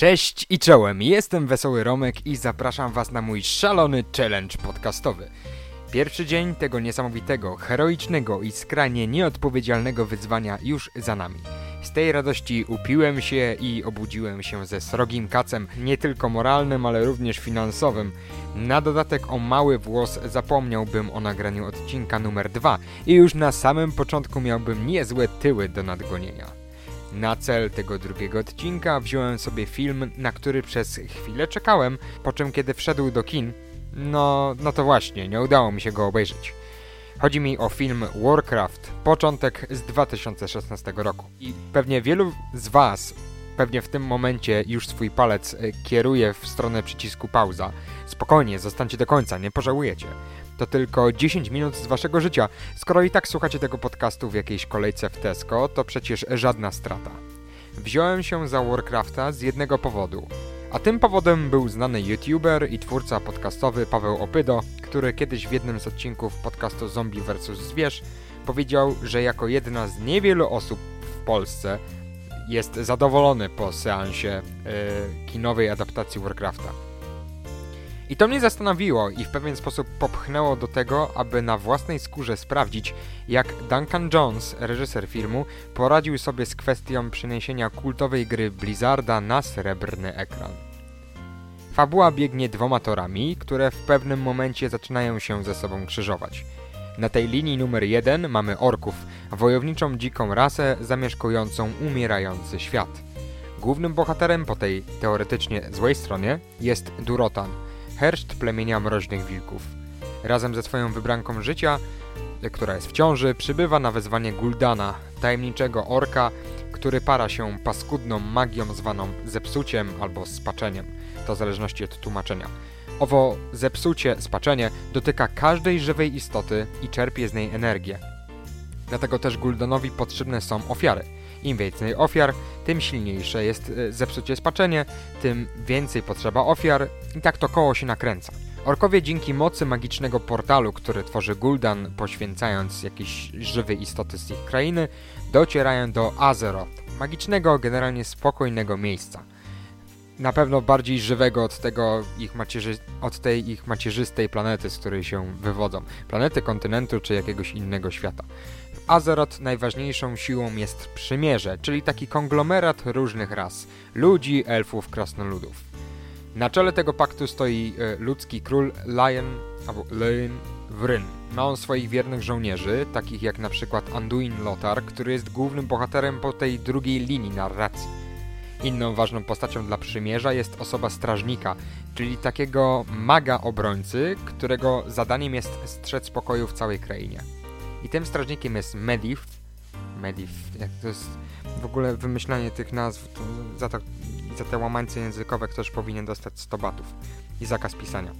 Cześć i czołem, jestem Wesoły Romek i zapraszam Was na mój szalony challenge podcastowy. Pierwszy dzień tego niesamowitego, heroicznego i skrajnie nieodpowiedzialnego wyzwania już za nami. Z tej radości upiłem się i obudziłem się ze srogim kacem, nie tylko moralnym, ale również finansowym. Na dodatek o mały włos zapomniałbym o nagraniu odcinka numer 2 i już na samym początku miałbym niezłe tyły do nadgonienia. Na cel tego drugiego odcinka wziąłem sobie film, na który przez chwilę czekałem, po czym kiedy wszedł do kin, no, no to właśnie, nie udało mi się go obejrzeć. Chodzi mi o film Warcraft, początek z 2016 roku. I pewnie wielu z Was pewnie w tym momencie już swój palec e, kieruje w stronę przycisku pauza. Spokojnie, zostańcie do końca, nie pożałujecie. To tylko 10 minut z waszego życia. Skoro i tak słuchacie tego podcastu w jakiejś kolejce w Tesco, to przecież żadna strata. Wziąłem się za Warcrafta z jednego powodu. A tym powodem był znany youtuber i twórca podcastowy Paweł Opydo, który kiedyś w jednym z odcinków podcastu Zombie vs. Zwierz powiedział, że jako jedna z niewielu osób w Polsce jest zadowolony po seansie yy, kinowej adaptacji Warcrafta. I to mnie zastanowiło i w pewien sposób popchnęło do tego, aby na własnej skórze sprawdzić, jak Duncan Jones, reżyser filmu, poradził sobie z kwestią przeniesienia kultowej gry Blizzarda na srebrny ekran. Fabuła biegnie dwoma torami, które w pewnym momencie zaczynają się ze sobą krzyżować. Na tej linii numer jeden mamy orków, wojowniczą dziką rasę zamieszkującą umierający świat. Głównym bohaterem po tej teoretycznie złej stronie jest Durotan – herszt plemienia mroźnych wilków. Razem ze swoją wybranką życia, która jest w ciąży, przybywa na wezwanie Guldana, tajemniczego orka, który para się paskudną magią zwaną zepsuciem albo spaczeniem. To w zależności od tłumaczenia. Owo zepsucie, spaczenie dotyka każdej żywej istoty i czerpie z niej energię. Dlatego też Guldanowi potrzebne są ofiary – im więcej ofiar, tym silniejsze jest e, zepsucie spaczenie, tym więcej potrzeba ofiar i tak to koło się nakręca. Orkowie dzięki mocy magicznego portalu, który tworzy Gul'dan, poświęcając jakieś żywe istoty z ich krainy, docierają do Azeroth, magicznego, generalnie spokojnego miejsca. Na pewno bardziej żywego od tego ich macierzy... od tej ich macierzystej planety, z której się wywodzą. Planety, kontynentu czy jakiegoś innego świata. Azeroth najważniejszą siłą jest przymierze, czyli taki konglomerat różnych ras ludzi, elfów, krasnoludów. Na czele tego paktu stoi e, ludzki król Lion albo Lyn Wryn. Ma on swoich wiernych żołnierzy, takich jak na przykład Anduin Lothar, który jest głównym bohaterem po tej drugiej linii narracji. Inną ważną postacią dla przymierza jest osoba strażnika, czyli takiego maga obrońcy, którego zadaniem jest strzec pokoju w całej krainie. I tym strażnikiem jest Medivh. Medivh, jak to jest w ogóle wymyślanie tych nazw, to za, to, za te łamańce językowe ktoś powinien dostać 100 batów i zakaz pisania.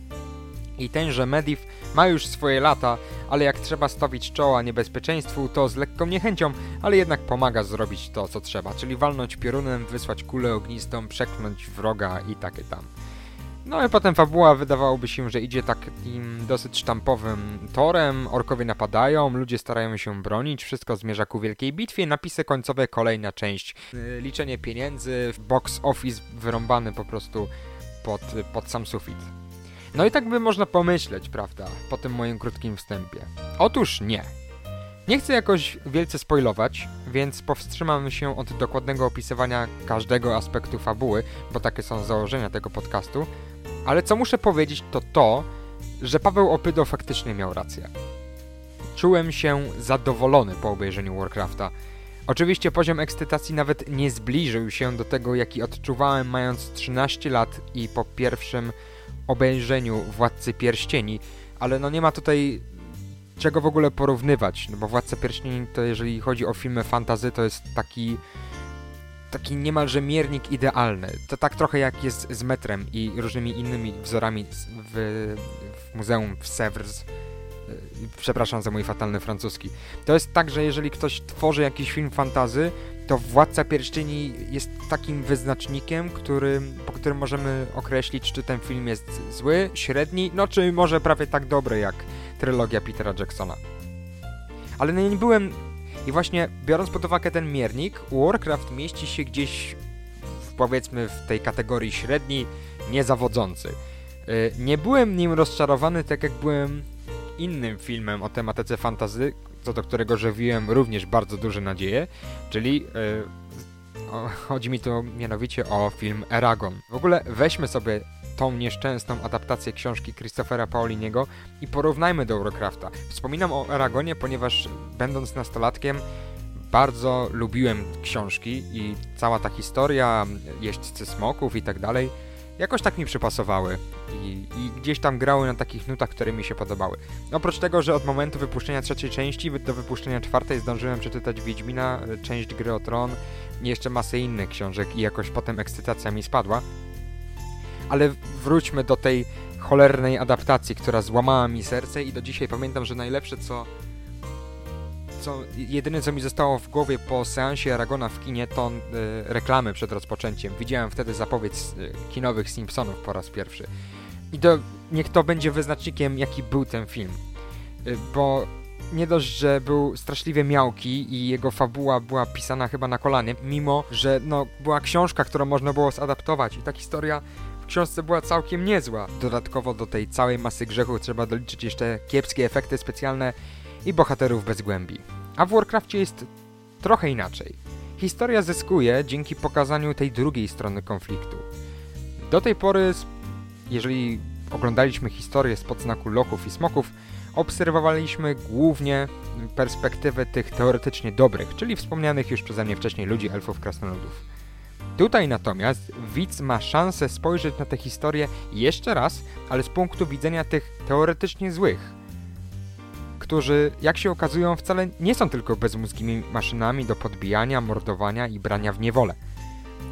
I tenże Medivh ma już swoje lata, ale jak trzeba stawić czoła niebezpieczeństwu, to z lekką niechęcią, ale jednak pomaga zrobić to, co trzeba, czyli walnąć piorunem, wysłać kulę ognistą, przekląć wroga i takie tam. No i potem fabuła wydawałoby się, że idzie takim dosyć sztampowym torem, orkowie napadają, ludzie starają się bronić, wszystko zmierza ku wielkiej bitwie, napisy końcowe, kolejna część, yy, liczenie pieniędzy, box office wyrąbany po prostu pod, pod sam sufit. No i tak by można pomyśleć, prawda, po tym moim krótkim wstępie. Otóż nie. Nie chcę jakoś wielce spoilować, więc powstrzymam się od dokładnego opisywania każdego aspektu fabuły, bo takie są założenia tego podcastu, ale co muszę powiedzieć to to, że Paweł Opydo faktycznie miał rację. Czułem się zadowolony po obejrzeniu Warcrafta. Oczywiście poziom ekscytacji nawet nie zbliżył się do tego, jaki odczuwałem mając 13 lat i po pierwszym obejrzeniu Władcy Pierścieni, ale no nie ma tutaj czego w ogóle porównywać, no bo Władca Pierścieni to jeżeli chodzi o filmy fantazy to jest taki taki niemalże miernik idealny. To tak trochę jak jest z metrem i różnymi innymi wzorami w, w muzeum w Sèvres. Przepraszam za mój fatalny francuski. To jest tak, że jeżeli ktoś tworzy jakiś film fantazy, to Władca Pierścieni jest takim wyznacznikiem, który, po którym możemy określić, czy ten film jest zły, średni, no czy może prawie tak dobry jak trylogia Petera Jacksona. Ale nie byłem i właśnie biorąc pod uwagę ten miernik, Warcraft mieści się gdzieś w powiedzmy w tej kategorii średniej, niezawodzący. Y, nie byłem nim rozczarowany tak jak byłem innym filmem o tematyce fantazy, co do którego żywiłem również bardzo duże nadzieje, czyli y, o, chodzi mi tu mianowicie o film Eragon. W ogóle weźmy sobie tą nieszczęsną adaptację książki Christophera Pauliniego i porównajmy do Warcrafta. Wspominam o Eragonie, ponieważ będąc nastolatkiem bardzo lubiłem książki i cała ta historia, jeźdźcy smoków i tak dalej, jakoś tak mi przypasowały i, i, gdzieś tam grały na takich nutach, które mi się podobały. Oprócz tego, że od momentu wypuszczenia trzeciej części do wypuszczenia czwartej zdążyłem przeczytać Wiedźmina, część Gry o Tron i jeszcze masę innych książek i jakoś potem ekscytacja mi spadła. Ale wróćmy do tej cholernej adaptacji, która złamała mi serce i do dzisiaj pamiętam, że najlepsze co co, jedyne co mi zostało w głowie po seansie Aragona w kinie to y, reklamy przed rozpoczęciem. Widziałem wtedy zapowiedź y, kinowych Simpsonów po raz pierwszy. I to niech to będzie wyznacznikiem, jaki był ten film. Y, bo nie dość, że był straszliwie miałki i jego fabuła była pisana chyba na kolanie, mimo że no, była książka, którą można było zadaptować i ta historia książce była całkiem niezła. Dodatkowo do tej całej masy grzechów trzeba doliczyć jeszcze kiepskie efekty specjalne i bohaterów bez głębi. A w Warcraftie jest trochę inaczej. Historia zyskuje dzięki pokazaniu tej drugiej strony konfliktu. Do tej pory, jeżeli oglądaliśmy historię z podznaku lochów i smoków, obserwowaliśmy głównie perspektywę tych teoretycznie dobrych, czyli wspomnianych już przeze mnie wcześniej ludzi, elfów, krasnoludów. Tutaj natomiast widz ma szansę spojrzeć na tę historię jeszcze raz, ale z punktu widzenia tych teoretycznie złych, którzy, jak się okazują, wcale nie są tylko bezmózgimi maszynami do podbijania, mordowania i brania w niewolę.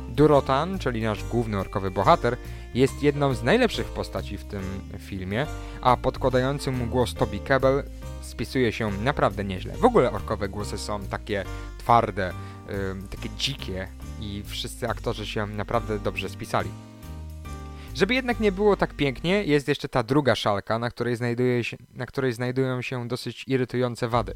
Durotan, czyli nasz główny orkowy bohater, jest jedną z najlepszych postaci w tym filmie, a podkładający mu głos Toby Kebbell spisuje się naprawdę nieźle. W ogóle orkowe głosy są takie twarde, yy, takie dzikie i wszyscy aktorzy się naprawdę dobrze spisali. Żeby jednak nie było tak pięknie, jest jeszcze ta druga szalka, na której, znajduje się, na której znajdują się dosyć irytujące wady.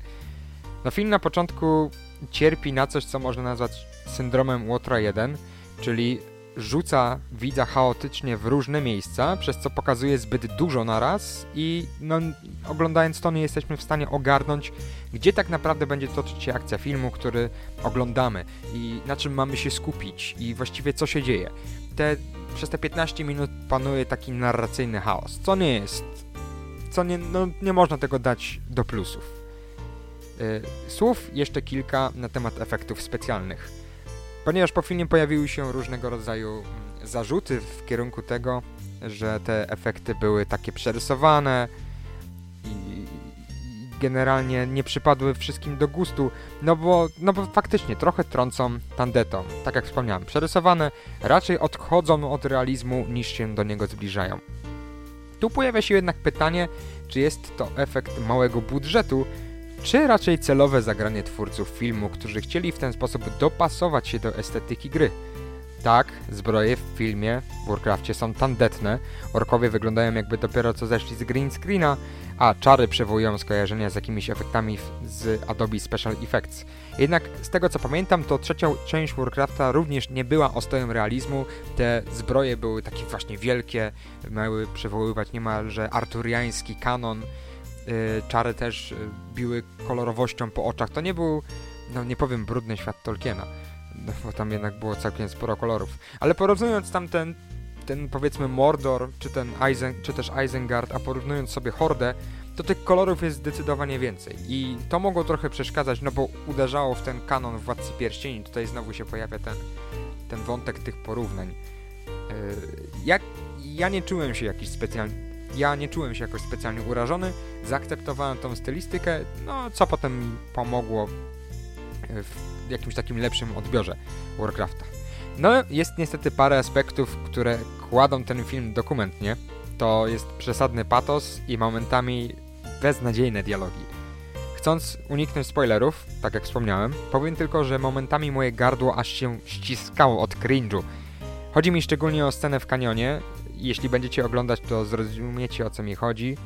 No film na początku cierpi na coś, co można nazwać syndromem Łotra 1, czyli rzuca widza chaotycznie w różne miejsca, przez co pokazuje zbyt dużo naraz i no, oglądając to nie jesteśmy w stanie ogarnąć, gdzie tak naprawdę będzie toczyć się akcja filmu, który oglądamy i na czym mamy się skupić i właściwie co się dzieje. Te, przez te 15 minut panuje taki narracyjny chaos, co nie jest, co nie, no, nie można tego dać do plusów. Yy, słów jeszcze kilka na temat efektów specjalnych. Ponieważ po filmie pojawiły się różnego rodzaju mm, zarzuty w kierunku tego, że te efekty były takie przerysowane i generalnie nie przypadły wszystkim do gustu, no bo, no bo faktycznie trochę trącą tandetą. Tak jak wspomniałem, przerysowane raczej odchodzą od realizmu niż się do niego zbliżają. Tu pojawia się jednak pytanie, czy jest to efekt małego budżetu, czy raczej celowe zagranie twórców filmu, którzy chcieli w ten sposób dopasować się do estetyki gry. Tak, zbroje w filmie w Warcraftie są tandetne, orkowie wyglądają jakby dopiero co zeszli z green screena, a czary przywołują skojarzenia z jakimiś efektami z Adobe Special Effects. Jednak z tego co pamiętam, to trzecia część Warcrafta również nie była ostojem realizmu, te zbroje były takie właśnie wielkie, miały przywoływać niemalże arturiański kanon, czary też y, biły kolorowością po oczach. To nie był, no nie powiem, brudny świat Tolkiena, no, bo tam jednak było całkiem sporo kolorów. Ale porównując tam ten, powiedzmy Mordor, czy ten Eisen, czy też Isengard, a porównując sobie Hordę, to tych kolorów jest zdecydowanie więcej. I to mogło trochę przeszkadzać, no bo uderzało w ten kanon Władcy Pierścieni. Tutaj znowu się pojawia ten, ten wątek tych porównań. Yy, jak, ja nie czułem się jakiś specjalnie ja nie czułem się jakoś specjalnie urażony, zaakceptowałem tą stylistykę, no co potem mi pomogło e, w jakimś takim lepszym odbiorze Warcrafta. No, jest niestety parę aspektów, które kładą ten film dokumentnie. To jest przesadny patos i momentami beznadziejne dialogi. Chcąc uniknąć spoilerów, tak jak wspomniałem, powiem tylko, że momentami moje gardło aż się ściskało od cringe'u. Chodzi mi szczególnie o scenę w kanionie, jeśli będziecie oglądać, to zrozumiecie o co mi chodzi.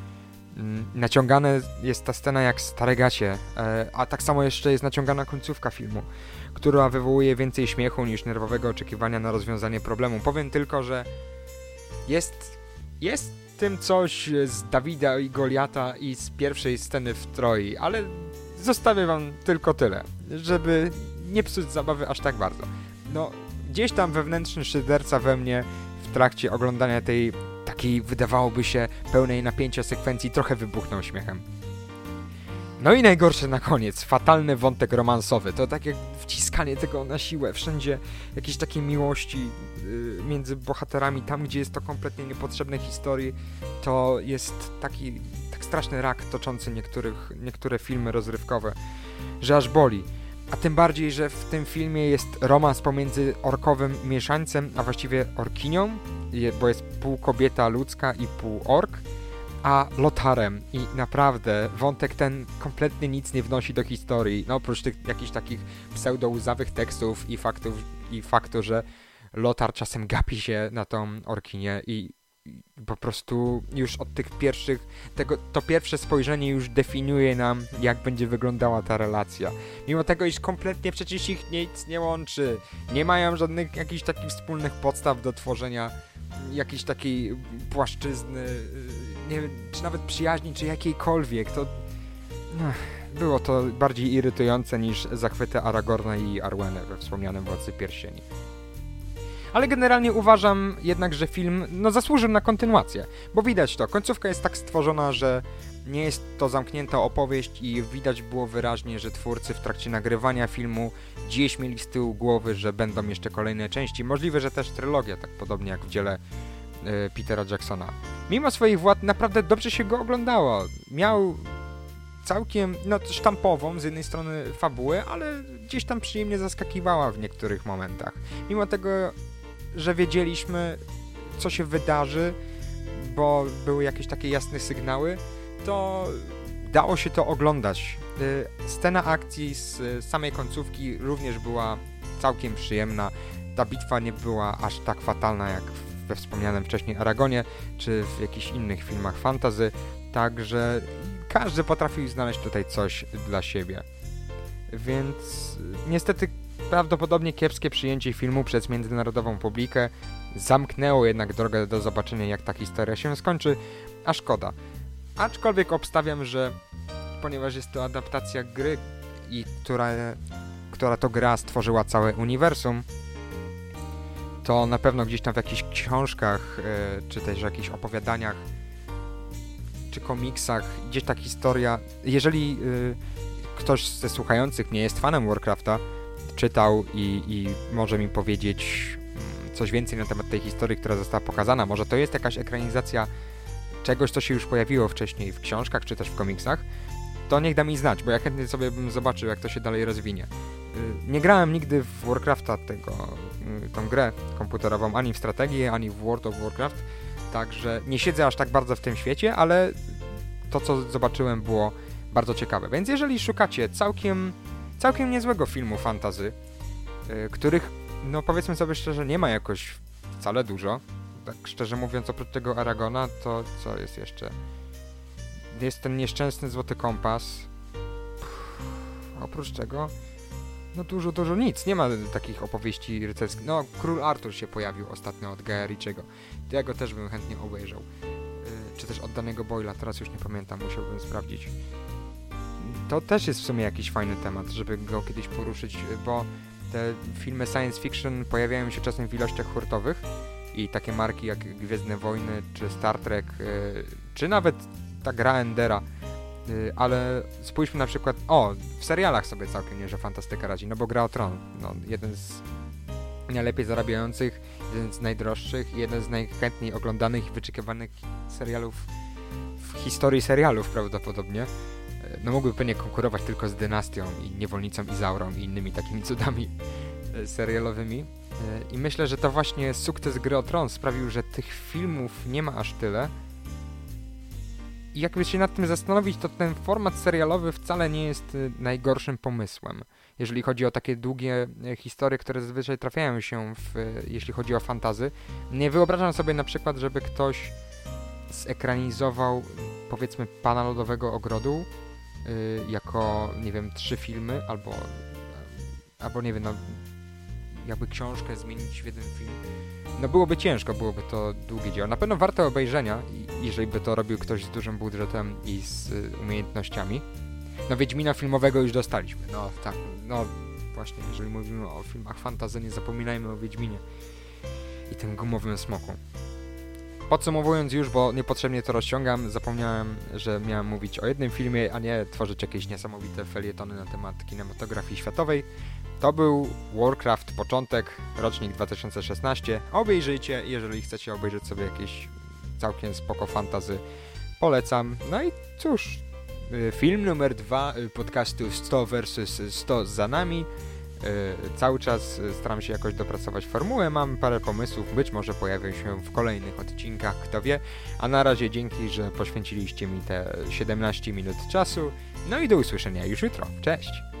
Mm, naciągane jest ta scena jak stare gacie, e, a tak samo jeszcze jest naciągana końcówka filmu, która wywołuje więcej śmiechu niż nerwowego oczekiwania na rozwiązanie problemu. Powiem tylko, że jest, jest tym coś z Dawida i Goliata i z pierwszej sceny w Troi, ale zostawię wam tylko tyle, żeby nie psuć zabawy aż tak bardzo. No, gdzieś tam wewnętrzny szyderca we mnie w trakcie oglądania tej takiej wydawałoby się pełnej napięcia sekwencji trochę wybuchnął śmiechem. No i najgorsze na koniec, fatalny wątek romansowy. To tak jak wciskanie tego na siłę, wszędzie jakieś takie miłości yy, między bohaterami, tam gdzie jest to kompletnie niepotrzebne historii, to jest taki tak straszny rak toczący niektórych, niektóre filmy rozrywkowe, że aż boli. A tym bardziej, że w tym filmie jest romans pomiędzy orkowym mieszańcem, a właściwie orkinią, bo jest pół kobieta ludzka i pół ork, a Lotarem. I naprawdę wątek ten kompletnie nic nie wnosi do historii. No oprócz tych jakichś takich pseudo-łzawych tekstów i faktów, i faktu, że Lotar czasem gapi się na tą orkinię i po prostu już od tych pierwszych, tego, to pierwsze spojrzenie już definiuje nam, jak będzie wyglądała ta relacja. Mimo tego, iż kompletnie przecież ich nic nie łączy, nie mają żadnych jakichś takich wspólnych podstaw do tworzenia jakiejś takiej płaszczyzny, nie wiem, czy nawet przyjaźni, czy jakiejkolwiek, to było to bardziej irytujące niż zachwyty Aragorna i Arwenę we wspomnianym Władcy Pierścieni. Ale generalnie uważam jednak, że film no, zasłużył na kontynuację, bo widać to, końcówka jest tak stworzona, że nie jest to zamknięta opowieść i widać było wyraźnie, że twórcy w trakcie nagrywania filmu gdzieś mieli z tyłu głowy, że będą jeszcze kolejne części. Możliwe, że też trylogia, tak podobnie jak w dziele y, Petera Jacksona. Mimo swoich władz naprawdę dobrze się go oglądało. Miał całkiem no, sztampową z jednej strony fabułę, ale gdzieś tam przyjemnie zaskakiwała w niektórych momentach. Mimo tego że wiedzieliśmy, co się wydarzy, bo były jakieś takie jasne sygnały, to dało się to oglądać. Y, scena akcji z samej końcówki również była całkiem przyjemna. Ta bitwa nie była aż tak fatalna jak we wspomnianym wcześniej Aragonie, czy w jakichś innych filmach fantazy, także każdy potrafił znaleźć tutaj coś dla siebie. Więc niestety Prawdopodobnie kiepskie przyjęcie filmu przez międzynarodową publikę zamknęło jednak drogę do zobaczenia jak ta historia się skończy, a szkoda. Aczkolwiek obstawiam, że ponieważ jest to adaptacja gry, i która, która to gra stworzyła całe uniwersum, to na pewno gdzieś tam w jakichś książkach, yy, czy też w jakichś opowiadaniach, czy komiksach, gdzieś ta historia, jeżeli yy, ktoś ze słuchających nie jest fanem Warcrafta, czytał i, i może mi powiedzieć mm, coś więcej na temat tej historii, która została pokazana. Może to jest jakaś ekranizacja czegoś, co się już pojawiło wcześniej w książkach czy też w komiksach, to niech da mi znać, bo ja chętnie sobie bym zobaczył, jak to się dalej rozwinie. Y, nie grałem nigdy w Warcrafta, tego, y, tą grę komputerową, ani w strategię, ani w World of Warcraft, także nie siedzę aż tak bardzo w tym świecie, ale to, co zobaczyłem, było bardzo ciekawe. Więc jeżeli szukacie całkiem całkiem niezłego filmu fantazy, yy, których, no powiedzmy sobie szczerze, nie ma jakoś wcale dużo. Tak szczerze mówiąc, oprócz tego Aragona, to co jest jeszcze? Jest ten nieszczęsny Złoty Kompas. oprócz tego, no dużo, dużo nic. Nie ma takich opowieści rycerskich. No, Król Artur się pojawił ostatnio od Gaia Richiego. Ja go też bym chętnie obejrzał. Yy, czy też od danego Boyla, teraz już nie pamiętam, musiałbym sprawdzić to też jest w sumie jakiś fajny temat, żeby go kiedyś poruszyć, bo te filmy science fiction pojawiają się czasem w ilościach hurtowych i takie marki jak Gwiezdne Wojny, czy Star Trek, y, czy nawet ta gra Endera, y, ale spójrzmy na przykład, o, w serialach sobie całkiem nie, że fantastyka radzi, no bo Gra o Tron, no, jeden z najlepiej zarabiających, jeden z najdroższych jeden z najchętniej oglądanych i wyczekiwanych serialów w historii serialów prawdopodobnie no mógłby pewnie konkurować tylko z Dynastią i Niewolnicą Izaurą i innymi takimi cudami e, serialowymi. E, I myślę, że to właśnie sukces Gry o Tron sprawił, że tych filmów nie ma aż tyle. I jakby się nad tym zastanowić, to ten format serialowy wcale nie jest e, najgorszym pomysłem. Jeżeli chodzi o takie długie historie, które zazwyczaj trafiają się, w, jeśli chodzi o fantazy. Nie wyobrażam sobie na przykład, żeby ktoś zekranizował powiedzmy Pana Lodowego Ogrodu jako, nie wiem, trzy filmy albo, albo nie wiem, no, jakby książkę zmienić w jeden film. No byłoby ciężko, byłoby to długie dzieło. Na pewno warte obejrzenia, jeżeli by to robił ktoś z dużym budżetem i z y, umiejętnościami. No Wiedźmina filmowego już dostaliśmy. No tak, no właśnie, jeżeli mówimy o filmach fantazy, nie zapominajmy o Wiedźminie i tym gumowym smoku. Podsumowując już, bo niepotrzebnie to rozciągam, zapomniałem, że miałem mówić o jednym filmie, a nie tworzyć jakieś niesamowite felietony na temat kinematografii światowej. To był Warcraft początek, rocznik 2016. Obejrzyjcie, jeżeli chcecie obejrzeć sobie jakieś całkiem spoko fantazy, polecam. No i cóż, y, film numer dwa y, podcastu 100 vs 100 za nami. Y, cały czas staram się jakoś dopracować formułę, mam parę pomysłów, być może pojawią się w kolejnych odcinkach, kto wie. A na razie dzięki, że poświęciliście mi te 17 minut czasu. No i do usłyszenia już jutro. Cześć!